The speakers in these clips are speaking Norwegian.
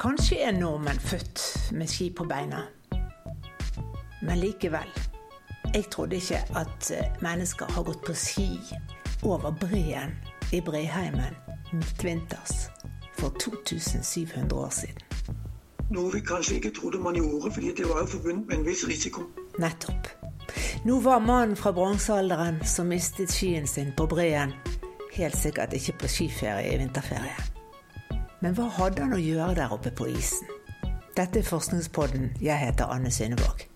Kanskje er nordmenn født med ski på beina. Men likevel. Jeg trodde ikke at eh, mennesker har gått på ski over breen i Breheimen midtvinters for 2700 år siden. Noe vi kanskje ikke trodde man gjorde, fordi det var jo forbundet med en viss risiko. Nettopp. Nå var mannen fra bronsealderen som mistet skien sin på breen, helt sikkert ikke på skiferie i vinterferie. Men hva hadde han å gjøre der oppe på isen? Dette er Forskningspodden. Jeg heter Anne Synnevåg.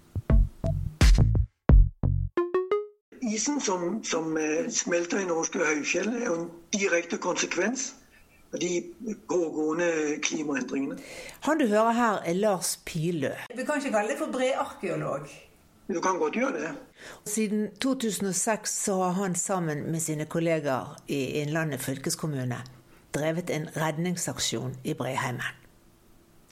Isen som, som eh, smelter i norske høyfjell, er jo en direkte konsekvens av de pågående klimaendringene. Han du hører her, er Lars Pilø. Du kan ikke kalle det for bredarkeolog? Du kan godt gjøre det. Siden 2006 så har han sammen med sine kollegaer i Innlandet fylkeskommune drevet en redningsaksjon i Breheimen.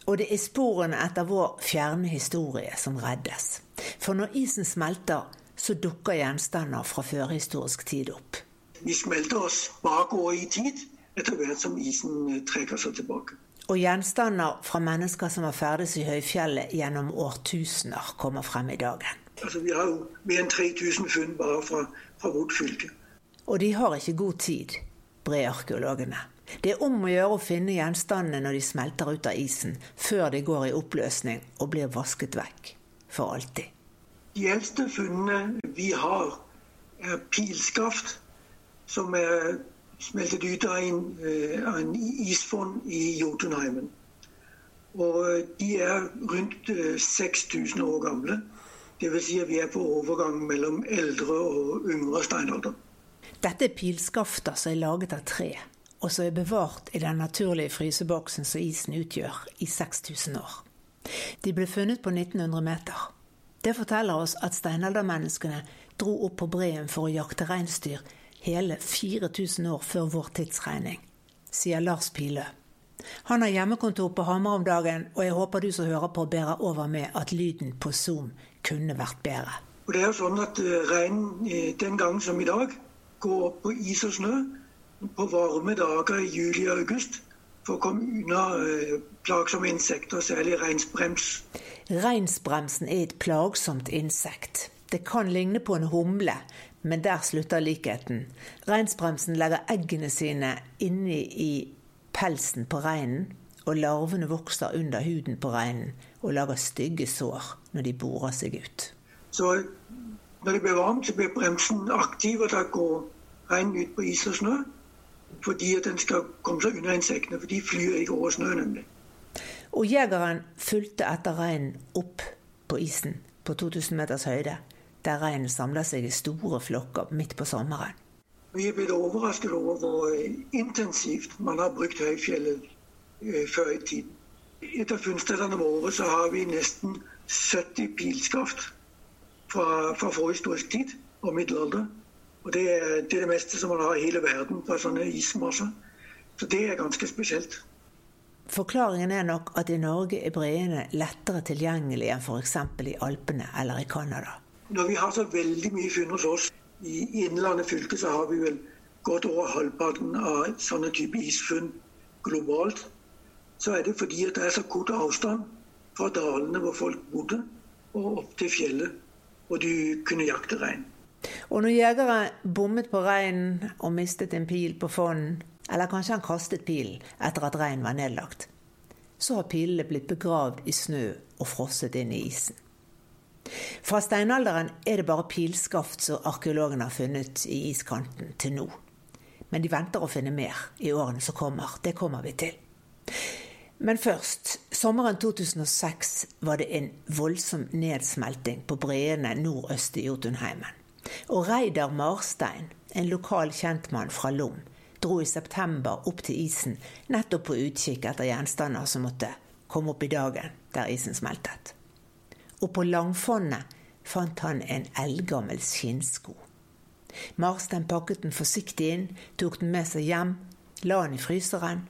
Og det er sporene etter vår fjerne historie som reddes. For når isen smelter, så dukker gjenstander fra førhistorisk tid opp. Vi smelter oss bakover i tid etter hvert som isen eh, trekker seg tilbake. Og gjenstander fra mennesker som har ferdes i høyfjellet gjennom årtusener, kommer frem i dagen. Altså, vi har jo mer enn 3000 funn bare fra, fra vårt fylke. Og de har ikke god tid, brearkeologene. Det er om å gjøre å finne gjenstandene når de smelter ut av isen, før de går i oppløsning og blir vasket vekk for alltid. De eldste funnene vi har, er pilskaft som er smeltet ut av en, eh, av en isfond i Jotunheimen. Og eh, de er rundt 6000 år gamle. Dvs. Si at vi er på overgang mellom eldre og yngre steinalder. Dette er pilskafter som er laget av tre, og som er bevart i den naturlige fryseboksen som isen utgjør, i 6000 år. De ble funnet på 1900 meter. Det forteller oss at steinaldermenneskene dro opp på breen for å jakte reinsdyr hele 4000 år før vår tidsregning, sier Lars Pilø. Han har hjemmekontor på Hamar om dagen, og jeg håper du som hører på, bærer over med at lyden på Zoom kunne vært bedre. Og det er jo sånn at Reinen den gang som i dag går opp på is og snø på varme dager i juli og august for å komme unna plagsomme insekter, særlig reinsbrems. Reinsbremsen er et plagsomt insekt. Det kan ligne på en humle, men der slutter likheten. Reinsbremsen legger eggene sine inni i pelsen på reinen, og larvene vokser under huden på reinen og lager stygge sår når de borer seg ut. Så når det blir varmt, så blir bremsen aktiv, og da går reinen ut på is og snø. Fordi at den skal komme seg unna insektene, for de flyr ikke over snø, nemlig. Og jegeren fulgte etter reinen opp på isen på 2000 meters høyde, der reinen samler seg i store flokker midt på sommeren. Vi er blitt overrasket over hvor intensivt man har brukt høyfjellet før i tiden. Etter funnstedene våre så har vi nesten 70 pilskaft fra, fra forhistorisk tid og middelalder. Og det det er det meste som man har i hele verden på sånne ismasser. Så det er ganske spesielt. Forklaringen er nok at i Norge er breene lettere tilgjengelig enn f.eks. i Alpene eller i Canada. Når vi har så veldig mye funn hos oss i Innlandet fylke, så har vi vel godt over halvparten av sånne type isfunn globalt. Så er det fordi at det er så kort avstand fra dalene hvor folk bodde, og opp til fjellet, og du kunne jakte rein. Og når jegere bommet på reinen og mistet en pil på fonnen, eller kanskje han kastet pilen etter at reinen var nedlagt, så har pilene blitt begravd i snø og frosset inn i isen. Fra steinalderen er det bare pilskaft som arkeologene har funnet i iskanten til nå. Men de venter å finne mer i årene som kommer. Det kommer vi til. Men først. Sommeren 2006 var det en voldsom nedsmelting på breene nordøst i Jotunheimen. Og Reidar Marstein, en lokal kjentmann fra Lom, dro i september opp til isen nettopp på utkikk etter gjenstander som måtte komme opp i dagen der isen smeltet. Og på langfonnet fant han en eldgammel skinnsko. Marstein pakket den forsiktig inn, tok den med seg hjem, la den i fryseren,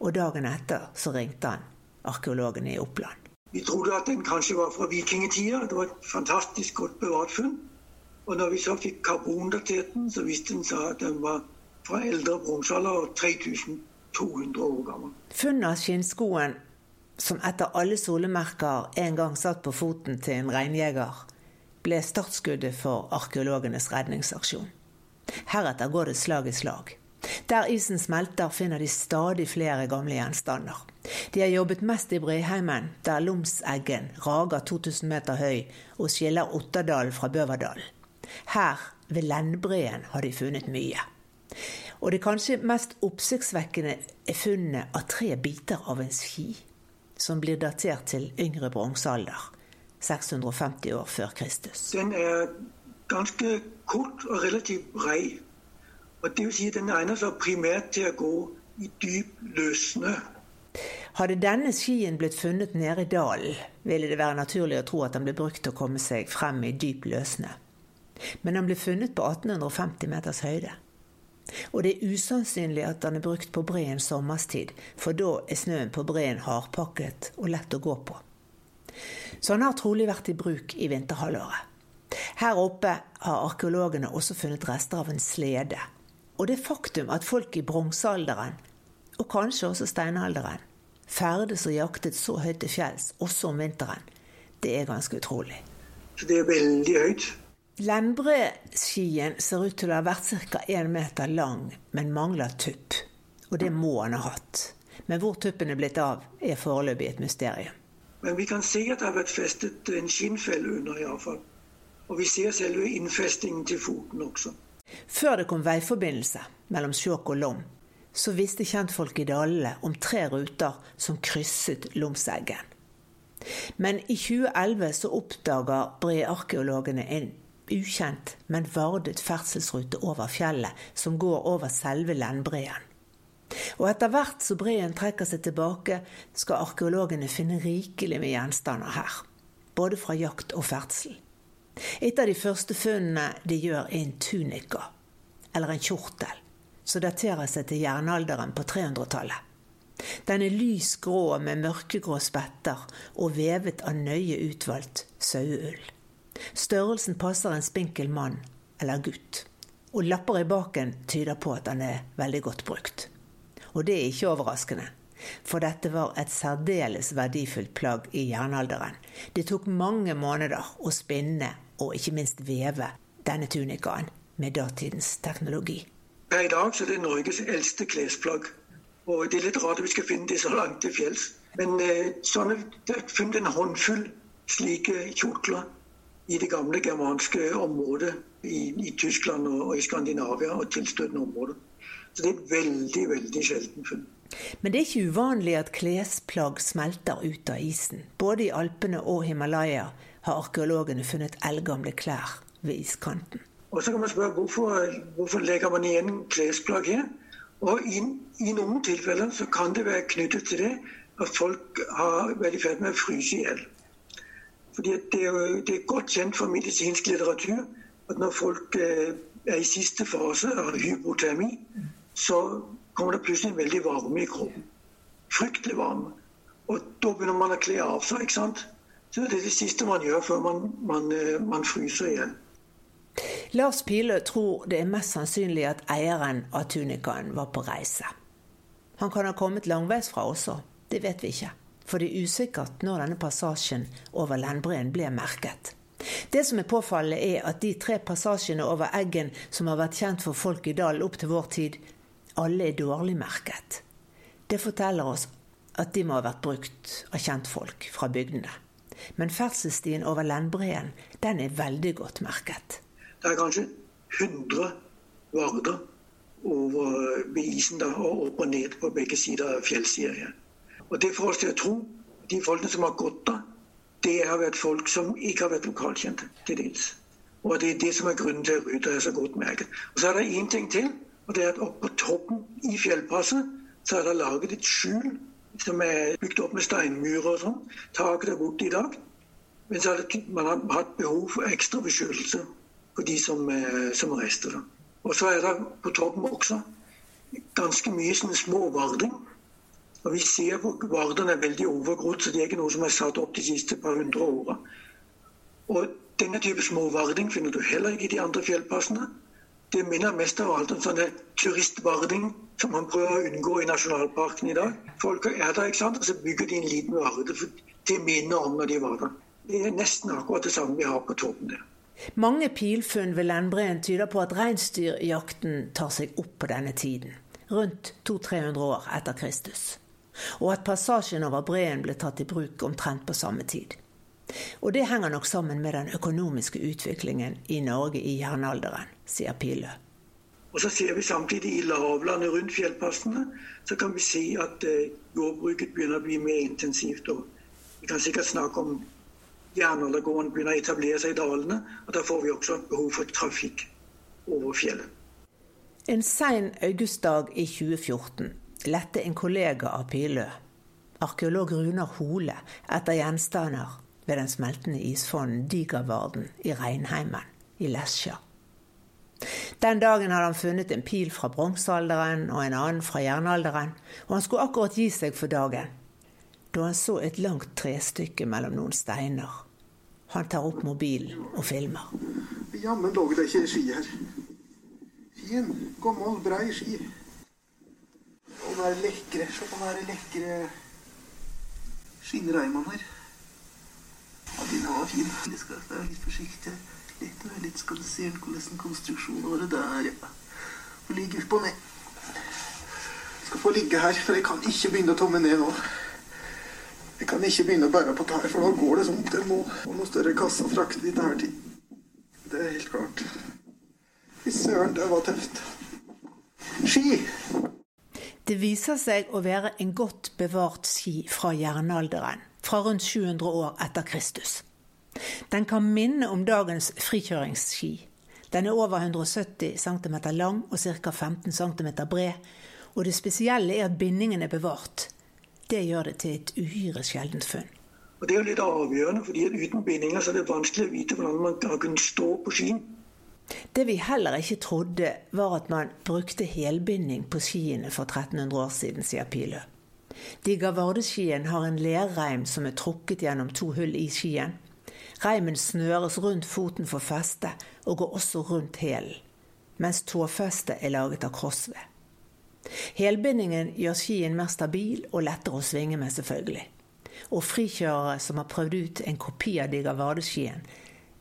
og dagen etter så ringte han arkeologene i Oppland. Vi trodde at den kanskje var fra vikingtida. Det var et fantastisk godt bevart funn. Og når vi så fikk karbondatert den, så viste den seg at den var fra eldre bronsealder og 3200 år gammel. Funnet av skinnskoen som etter alle solemerker en gang satt på foten til en reinjeger, ble startskuddet for arkeologenes redningsaksjon. Heretter går det slag i slag. Der isen smelter, finner de stadig flere gamle gjenstander. De har jobbet mest i Breheimen, der Lomseggen rager 2000 meter høy og skiller Otterdalen fra Bøverdalen. Her, ved Lendbreen, har de funnet mye. Og det kanskje mest oppsiktsvekkende er funnet av tre biter av en ski, som blir datert til yngre bronsealder, 650 år før Kristus. Den er ganske kort og relativt brei. Og det vil si Den egner seg primært til å gå i dyp løssnø. Hadde denne skien blitt funnet nede i dalen, ville det være naturlig å tro at den ble brukt til å komme seg frem i dyp løssnø. Men den ble funnet på 1850 meters høyde. Og det er usannsynlig at den er brukt på breen sommerstid, for da er snøen på breen hardpakket og lett å gå på. Så den har trolig vært i bruk i vinterhalvåret. Her oppe har arkeologene også funnet rester av en slede. Og det faktum at folk i bronsealderen, og kanskje også steinalderen, ferdes og jaktet så høyt til fjells, også om vinteren, det er ganske utrolig. Så det er veldig høyt. Lendbreskien ser ut til å ha vært ca. 1 meter lang, men mangler tupp. Og det må han ha hatt. Men hvor tuppen er blitt av, er foreløpig et mysterium. Men vi kan se at det har vært festet en skinnfelle under, iallfall. Og vi ser selve innfestingen til foten også. Før det kom veiforbindelse mellom Skjåk og Lom, så visste kjentfolk i dalene om tre ruter som krysset Lomseggen. Men i 2011 så oppdager brearkeologene en ukjent, men vardet ferdselsrute over fjellet som går over selve Lendbreen. Og etter hvert som breen trekker seg tilbake, skal arkeologene finne rikelig med gjenstander her. Både fra jakt og ferdsel. Et av de første funnene de gjør, er en tunika, eller en kjortel, som daterer seg til jernalderen på 300-tallet. Den er lys grå med mørkegrå spetter og vevet av nøye utvalgt saueull. Størrelsen passer en spinkel mann eller gutt, og lapper i baken tyder på at den er veldig godt brukt. Og det er ikke overraskende. For dette var et særdeles verdifullt plagg i jernalderen. Det tok mange måneder å spinne og ikke minst veve denne tunikaen med datidens teknologi. Per i dag er det Norges eldste klesplagg. Og det er litt rart at vi skal finne det så langt til fjells. Men eh, sånne, det er funnet en håndfull slike kjortler i det gamle germanske området i, i Tyskland og, og, i Skandinavia og tilstøtende områder. Så det er et veldig, veldig sjelden funn. Men det er ikke uvanlig at klesplagg smelter ut av isen. Både i Alpene og Himalaya har arkeologene funnet eldgamle klær ved iskanten. Og så kan man spørre hvorfor, hvorfor legger man igjen klesplagg her? Og i, i, noen tilfeller så kan det være knyttet til det at folk har vært i ferd med å fryse i hjel. Fordi det er, det er, godt kjent for medisinsk litteratur at når folk eh, er i siste fase av hypotermi, så kommer det plutselig en veldig varme i kroppen. Fryktelig varme. Og da begynner man å kle av seg. ikke sant? Så det er det siste man gjør før man, man, eh, man fryser igjen. Lars Pile tror det er mest sannsynlig at eieren av tunikaen var på reise. Han kan ha kommet langveisfra også, det vet vi ikke. For det er usikkert når denne passasjen over Lendbreen ble merket. Det som er påfallende, er at de tre passasjene over Eggen som har vært kjent for folk i dalen opp til vår tid, alle er dårlig merket. Det forteller oss at de må ha vært brukt av kjentfolk fra bygdene. Men ferdselsstien over Lendbreen den er veldig godt merket. Det er kanskje 100 varder over isen da, og opp og ned på begge sider av fjellsida. Og det får oss til å tro de folkene som har gått av, det har vært folk som ikke har vært lokalkjente til dels. Og det er det som er grunnen til at Ruter er så godt merket. Og så er det én ting til, og det er at oppe på toppen i fjellpasset så er det laget et skjul som er bygd opp med steinmurer og sånn. Taket er borte i dag. Men så har man har hatt behov for ekstra beskyttelse for de som, eh, som rester. Og så er det på toppen også ganske mye sånne små varding. Og vi ser hvor Vardene er veldig overgrodd, så det er ikke noe som er satt opp de siste par hundre åra. Og denne type små varding finner du heller ikke i de andre fjellpassene. Det minner mest av alt om sånne turistvarding som man prøver å unngå i nasjonalparken i dag. Folk er der, ikke sant? og så bygger de en liten varde til minne om når de var der. Det er nesten akkurat det samme vi har på toppen der. Mange pilfunn ved Lendbreen tyder på at reinsdyrjakten tar seg opp på denne tiden, rundt 200-300 år etter Kristus, og at passasjen over breen ble tatt i bruk omtrent på samme tid. Og det henger nok sammen med den økonomiske utviklingen i Norge i jernalderen, sier Pilø. Og så ser vi samtidig i lavlandet rundt fjellpassene så kan vi si at eh, jordbruket begynner å bli mer intensivt. og Vi kan sikkert snakke om jernaldergården begynner å etablere seg i dalene. og Da får vi også behov for trafikk over fjellet. En sein augustdag i 2014 lette en kollega av Pilø, arkeolog Runar Hole, etter gjenstander ved den smeltende isfonnen Digervarden i Reinheimen i Lesja. Den dagen hadde han funnet en pil fra bronsealderen og en annen fra jernalderen, og han skulle akkurat gi seg for dagen da han så et langt trestykke mellom noen steiner. Han tar opp mobilen og filmer. Jammen lå det ikke ski her. Fin, gammel, brei ski. Og den er lekre. Se på den lekre skinnreimen her. Ja, den var fin. Jeg skal være litt forsiktig. Litt litt skal du se hvordan konstruksjonen var der, ja. Og ligge opp ned. Jeg skal få ligge her, for jeg kan ikke begynne å tomme ned nå. Jeg kan ikke begynne å bære på tær, for nå går det som det må. Og noe større kasse frakte dit her til. Det er helt klart. Fy søren, det var tøft. Ski! Det viser seg å være en godt bevart ski fra jernalderen, fra rundt 700 år etter Kristus. Den kan minne om dagens frikjøringsski. Den er over 170 cm lang og ca. 15 cm bred, og det spesielle er at bindingen er bevart. Det gjør det til et uhyre sjeldent funn. Og Det er jo litt avgjørende, fordi uten bindinger så er det vanskelig å vite hvordan man kan stå på skien. Det vi heller ikke trodde, var at man brukte helbinding på skiene for 1300 år siden, sier Pilø. De gavardeskien har en lerreim som er trukket gjennom to hull i skien. Reimen snøres rundt foten for feste, og går også rundt hælen, mens tåfestet er laget av krossved. Helbindingen gjør skien mer stabil og lettere å svinge med, selvfølgelig. Og frikjørere som har prøvd ut en kopi av de Vardeskien,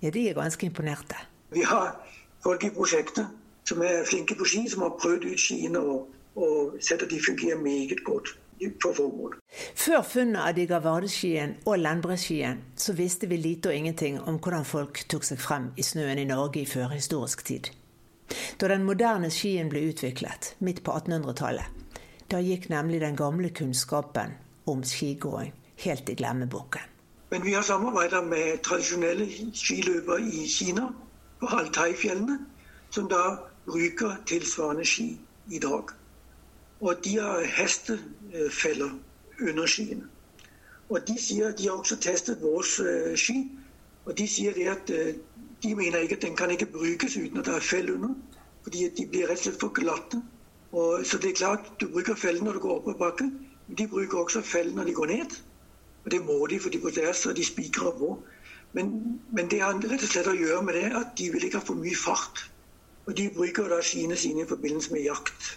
ja, de er ganske imponerte. Vi har folk i prosjektet som er flinke på ski, som har prøvd ut skiene og, og sett at de fungerer meget godt for formålet. Før funnet av Digavardeskien og Lendbreskien så visste vi lite og ingenting om hvordan folk tok seg frem i snøen i Norge i førhistorisk tid. Da den moderne skien ble utviklet, midt på 1800-tallet, da gikk nemlig den gamle kunnskapen om skigåing helt i glemmeboken. Men vi har samarbeida med tradisjonelle skiløpere i Kina, på Altai-fjellene, som da bruker tilsvarende ski i dag. Og de har hestefeller under skiene. Og de sier De har også testet våre eh, ski, og de sier det at eh, de mener ikke at den kan ikke brukes uten at det er fell under. Fordi de blir rett og slett for glatte. Og, så det er klart, du bruker fellen når du går opp på bakken, men de bruker også fellen når de går ned. Og det må de, for de på deres så de spikrer på. Men, men, det har rett og slett å gjøre med det at de vil ikke ha for mye fart. Og de bruker da skiene sine i forbindelse med jakt.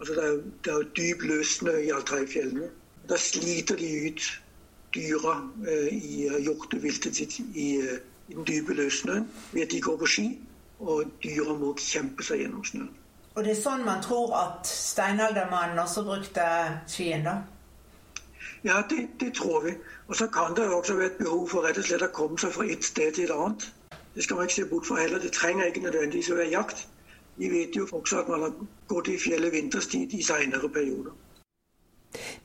Altså det er, det er dyp løssnø i Altaifjellene. Da sliter de ut dyra eh, i hjorteviltet sitt i eh, i den dype løssnøen ved at de går på ski, og dyra må kjempe seg gjennom snøen. Og det er sånn man tror at steinaldermannen også brukte skien, da? Ja, det, det, tror vi. Og så kan det jo også være et behov for rett og slett å komme seg fra et sted til et annet. Det skal man ikke se bort fra heller. Det trenger ikke nødvendigvis å være jakt. Vi vet jo også at man har gått i fjellet vinterstid i senere perioder.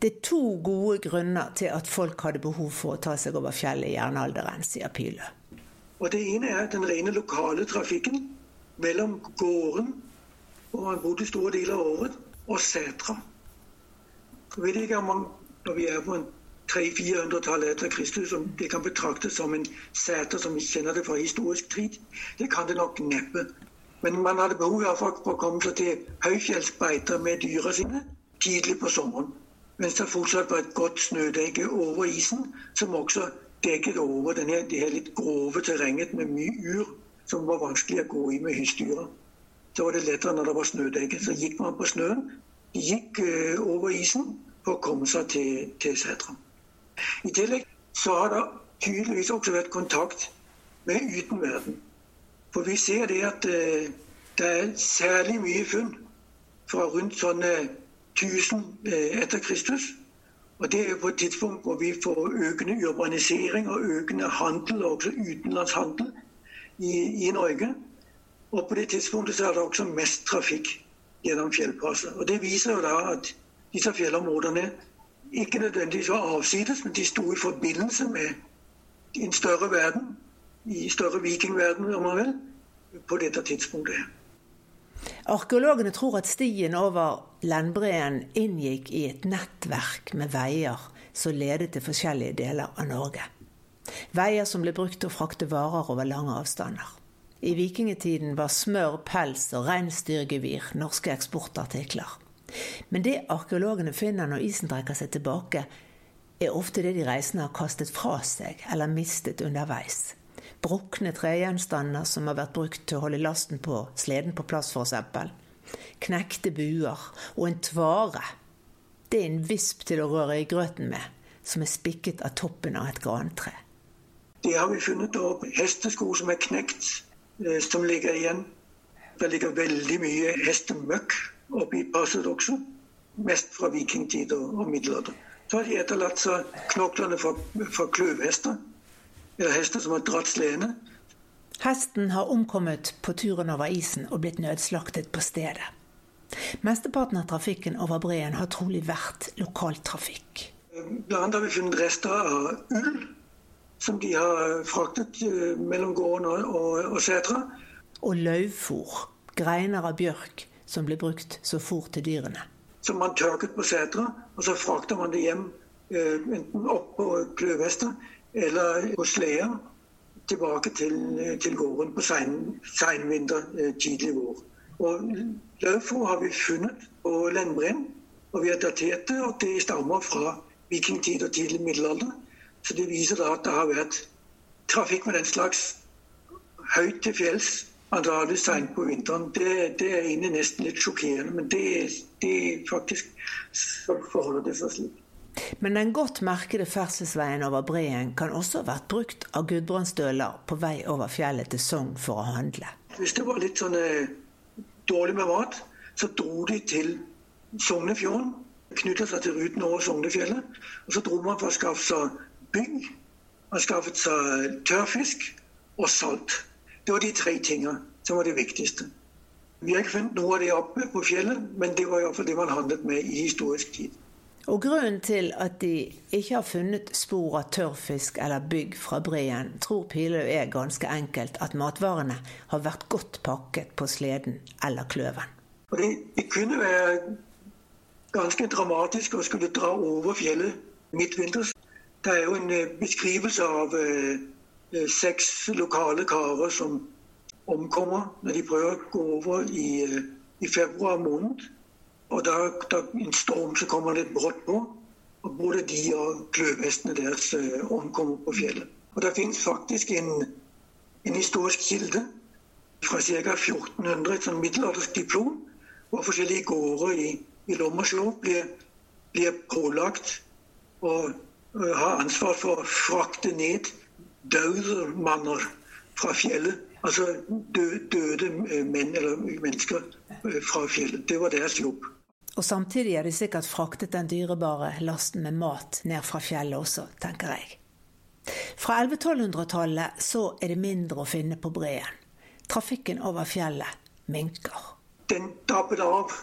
Det er to gode grunner til at folk hadde behov for å ta seg over fjellet i jernalderen, sier Pylø. Og Det ene er den rene lokale trafikken mellom gården, hvor man bodde store deler av året, og setra. Jeg vet ikke om man, når vi er på en 300-400-tallet etter Kristus, om det kan betraktes som en seter som vi kjenner det fra historisk tid. Det kan det nok neppe. Men man hadde behov for å komme seg til høyfjellsbeiter med dyra sine tidlig på sommeren. Mens det fortsatt var et godt snødekke over isen, som også dekket over denne, det her litt grove terrenget med mye ur, som var vanskelig å gå i med husdyra. så var det lettere når det var snødekke. Så gikk man på snøen, gikk eh, over isen å komme seg til, til setra. I tillegg så har det tydeligvis også vært kontakt med utenverden. For vi ser det at eh, det er særlig mye funn fra rundt sånne 1000 eh, etter Kristus. Og det er på et tidspunkt hvor vi får økende urbanisering og økende handel, og også utenlandshandel, i, i Norge. Og på det tidspunktet så er det også mest trafikk gjennom fjellpasset. Og det viser jo da at disse fjellområdene ikke nødvendigvis var avsides, men de sto i forbindelse med en større verden, i større vikingverden, om man vil, på dette tidspunktet. Arkeologene tror at stien over Landbreen inngikk i et nettverk med veier som ledet til forskjellige deler av Norge. Veier som ble brukt til å frakte varer over lange avstander. I vikingtiden var smør, pels og reinsdyrgevir norske eksportartikler. Men det arkeologene finner når isen trekker seg tilbake, er ofte det de reisende har kastet fra seg eller mistet underveis. Brukne tregjenstander som har vært brukt til å holde lasten på sleden på plass, f.eks. Knekte buer og en tvare. Det er en visp til å røre i grøten med, som er spikket av toppen av et grantre. Det har vi funnet opp. Hestesko som er knekt, eh, som ligger igjen. Det ligger veldig mye hestemøkk passet også. Mest fra vikingtid og, og middelalder. Så har de etterlatt seg knoklene fra, fra kløvhester. Eller hester som har dratt sledene. Hesten har omkommet på turen over isen og blitt nødslaktet på stedet. Mesteparten av trafikken over breen har trolig vært lokaltrafikk. Blant annet har vi funnet rester av ull som de har fraktet eh, mellom gården og, og, og setra. Og løvfôr, greiner av bjørk, som ble brukt så fort til dyrene. Som man tørket på setra, og så frakter man det hjem eh, enten opp på kløvhester eller på sleder tilbake til, til gården på seinvinter, tidlig vår. Og Løvfôr har vi funnet på Lennbreen, og vi har datert det, og det stammer fra vikingtid og tidlig middelalder. Så det viser da at det har vært trafikk med den slags høyt til fjells, antakeligvis seint på vinteren. Det, det, er egentlig nesten litt sjokkerende, men det, det faktisk forholder det seg slik. Men den godt merkede ferdselsveien over breen kan også ha vært brukt av gudbrandsdøler på vei over fjellet til Sogn for å handle. Hvis det var litt sånn dårlig med mat, så dro de til Sognefjorden. Knytta seg til ruten over Sognefjellet. Og så dro man for å skaffe seg bygg. Man skaffet seg tørrfisk og salt. Det var de tre tingene som var det viktigste. Vi har ikke funnet noe av det oppe på fjellet, men det var iallfall det man handlet med i historisk tid. Og Grunnen til at de ikke har funnet spor av tørrfisk eller bygg fra breen, tror Pilø er ganske enkelt at matvarene har vært godt pakket på sleden eller kløven. Det, det kunne være ganske dramatisk å skulle dra over fjellet midtvinters. Det er jo en eh, beskrivelse av eh, seks lokale karer som omkommer når de prøver å gå over i, i februar måned. Og da, da en storm som kommer litt brått på. Og både de og kløvhestene deres omkommer på fjellet. Og det finnes faktisk en, en historisk kilde fra ca. 1400, et sånn middelaldersk diplom, hvor forskjellige gårder i, i Lommaslov blir, blir pålagt å har ansvar for å frakte ned døde manner fra fjellet. Altså døde menn eller mennesker eh, fra fjellet. Det var deres jobb. Og samtidig har de sikkert fraktet den dyrebare lasten med mat ned fra fjellet også, tenker jeg. Fra 1100-1200-tallet så er det mindre å finne på breen. Trafikken over fjellet minker. Den dabbet av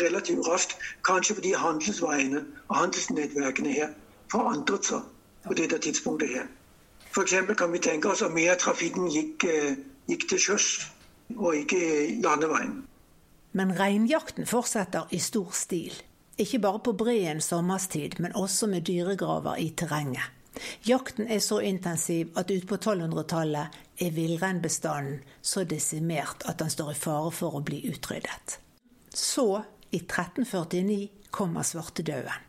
relativt raskt, kanskje fordi handelsveiene og handelsnettverkene her forandret seg på dette tidspunktet her. F.eks. kan vi tenke oss at mer av trafikken gikk, eh, gikk til sjøs og ikke landeveien. Men reinjakten fortsetter i stor stil. Ikke bare på breen sommerstid, men også med dyregraver i terrenget. Jakten er så intensiv at utpå 1200-tallet er villreinbestanden så desimert at den står i fare for å bli utryddet. Så, i 1349, kommer svartedauden.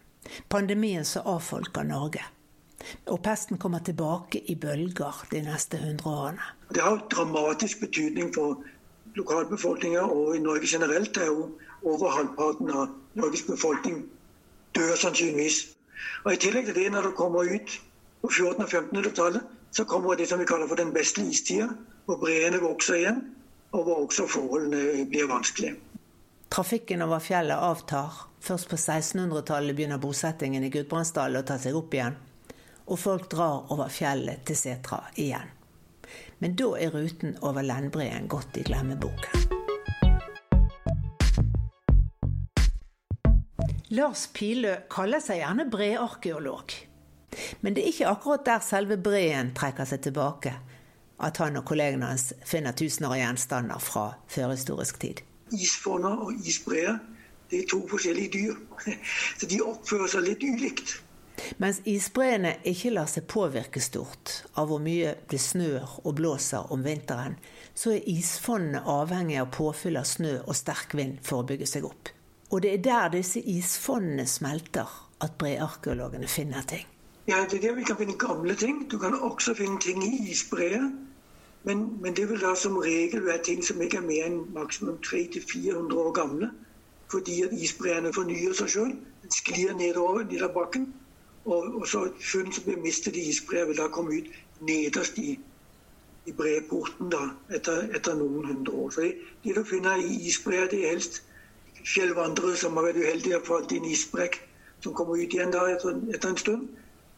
Pandemien som avfolker Norge. Og pesten kommer tilbake i bølger de neste hundre årene. Det har dramatisk betydning for lokalbefolkninga og i Norge generelt er jo over halvparten av Norges befolkning dør sannsynligvis. Og I tillegg til det, når det kommer ut på 1400- og 1500-tallet, så kommer det som vi kaller for den beste istida, hvor breene vokser igjen, og hvor også forholdene blir vanskelige. Trafikken over fjellet avtar. Først på 1600-tallet begynner bosettingen i Gudbrandsdalen å ta seg opp igjen. Og folk drar over fjellet til Setra igjen. Men da er ruten over Lendbreen gått i glemmeboken. Lars Pilø kaller seg gjerne brearkeolog. Men det er ikke akkurat der selve breen trekker seg tilbake, at han og kollegene hans finner tusener gjenstander fra førhistorisk tid. Isfonner og isbreer det er to forskjellige dyr, så de oppfører seg litt ulikt. Mens isbreene ikke lar seg påvirke stort av hvor mye det snør og blåser om vinteren, så er isfonnene avhengig av påfyll av snø og sterk vind for å bygge seg opp. Og det er der disse isfonnene smelter, at brearkeologene finner ting. Ja, det er der vi kan finne gamle ting. Du kan også finne ting i isbreer. Men, men, det vil da som regel være ting som ikke er mer enn maksimum 300-400 år gamle. Fordi at isbreene fornyer seg sjøl. Sklir nedover nedover bakken. Og, og så funn som blir mistet i isbrevet, da kom ut nederst i, i breporten da, etter, etter, noen hundre år. Så det du finner i isbreer, det er helst fjellvandrere som har vært uheldige og falt i en isbrekk, som kommer ut igjen da etter, etter, en stund.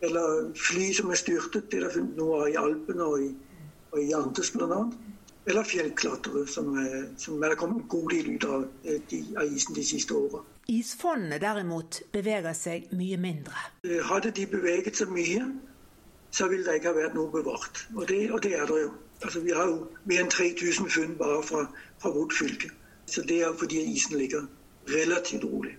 Eller fly som er styrtet. Det er funnet noe av i Alpene og i, og i Andes bl.a. Eller fjellklatrere, som, som er kommet en god del ut av, de, av isen de siste åra. Isfondene derimot beveger seg mye mindre. Eh, hadde de beveget seg mye, så ville det ikke ha vært noe bevart. Og det, og det er det jo. Altså, vi har jo mer enn 3000 funn bare fra, fra vårt fylke. Så det er fordi isen ligger relativt rolig.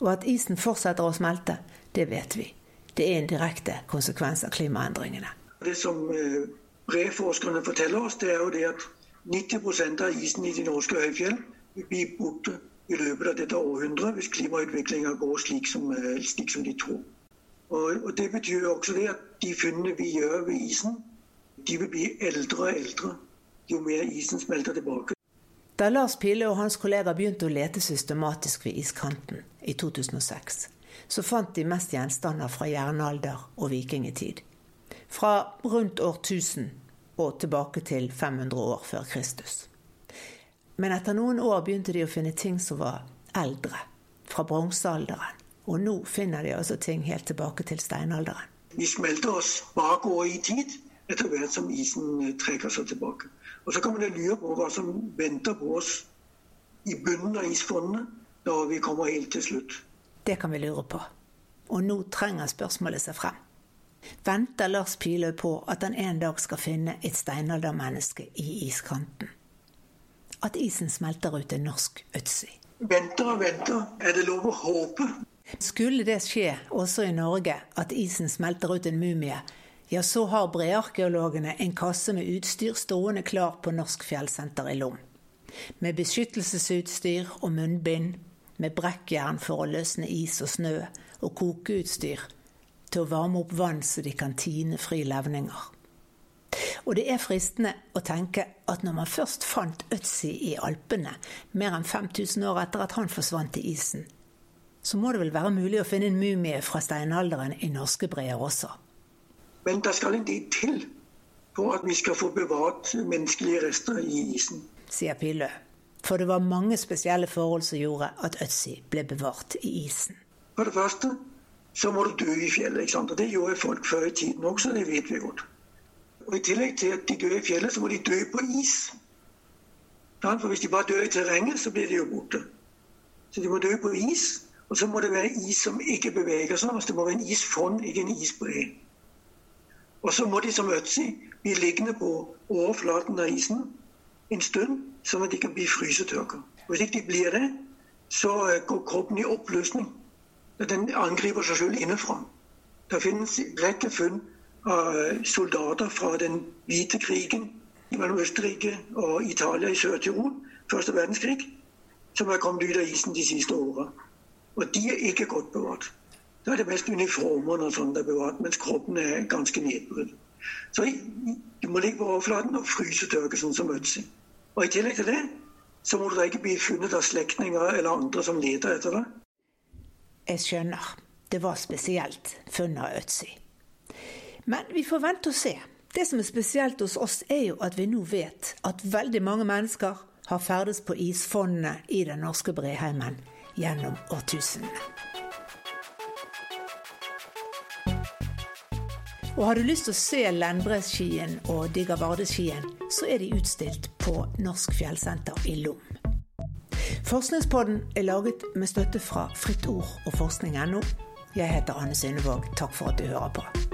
Og at isen fortsetter å smelte, det vet vi. Det er en direkte konsekvens av klimaendringene. Det som eh, breforskerne forteller oss, det er jo det at 90% av isen i de norske høyfjell vil bli borte i løpet av dette århundret hvis klimautviklinga går slik som, eh, slik som, de tror. Og, og, Det betyr også det at de funnene vi gjør ved isen, de vil bli eldre og eldre jo mer isen smelter tilbake. Da Lars Pile og hans kollegaer begynte å lete systematisk ved iskanten i 2006, så fant de mest gjenstander fra jernalder og vikingtid. Fra rundt år 1000 og tilbake til 500 år før Kristus. Men etter noen år begynte de å finne ting som var eldre, fra bronsealderen. Og nå finner de altså ting helt tilbake til steinalderen. Vi smelter oss bakover i tid etter hvert som isen eh, trekker seg tilbake. Og så kan man lure på hva som venter på oss i bunnen av isfondene når vi kommer helt til slutt. Det kan vi lure på. Og nå trenger spørsmålet seg frem. Venter Lars Piløy på at han en dag skal finne et steinaldermenneske i iskanten? at isen smelter ut en norsk Øtzi. Venter og venter. Er det lov å håpe? Skulle det skje også i Norge, at isen smelter ut en mumie, ja, så har brearkeologene en kasse med utstyr stående klar på Norsk Fjellsenter i Lom. Med beskyttelsesutstyr og munnbind, med brekkjern for å løsne is og snø, og kokeutstyr til å varme opp vann så de kan tine fri levninger. Og det er fristende å tenke at når man først fant Øtzi i Alpene, mer enn 5000 år etter at han forsvant i isen, så må det vel være mulig å finne en mumie fra steinalderen i norske breer også. Men det skal en del til for at vi skal få bevart menneskelige rester i isen. Sier Pilø. For det var mange spesielle forhold som gjorde at Øtzi ble bevart i isen. For det første så må du dø i fjellet. ikke sant? Og Det gjorde folk før i tiden også, det vet vi godt. Og I tillegg til at de dør i fjellet, så må de dø på is. For Hvis de bare dør i terrenget, så blir de jo borte. Så de må dø på is. Og så må det være is som ikke beveger seg. Altså det må være en isfond, ikke en isbre. Og så må de som Øtzi bli liggende på overflaten av isen en stund, sånn at de kan bli frysetørka. Hvis ikke de blir det, så eh, går kroppen i oppløsning. Den angriper seg selv innenfra. Det finnes rekke funn av soldater fra den hvite krigen mellom Østerrike og Italia i Sør-Tirol, første verdenskrig, som er kommet ut av isen de siste åra. Og de er ikke godt bevart. Da er det mest uniformene og sånt er bevart, mens kroppen er ganske nedbrutt. Så du må ligge på overflaten og fryse og tørke sånn som Øtzi. Og i tillegg til det så må det ikke bli funnet av slektninger eller andre som leter etter det. Jeg skjønner. Det var spesielt, funnet av Øtzi. Men vi får vente og se. Det som er spesielt hos oss, er jo at vi nå vet at veldig mange mennesker har ferdes på isfonnene i den norske breheimen gjennom årtusenene. Og har du lyst til å se Lendbreskien og Diggervardeskien, så er de utstilt på Norsk Fjellsenter i Lom. Forskningspodden er laget med støtte fra Fritt Ord og forskning.no. Jeg heter Anne Synnevåg. Takk for at du hører på.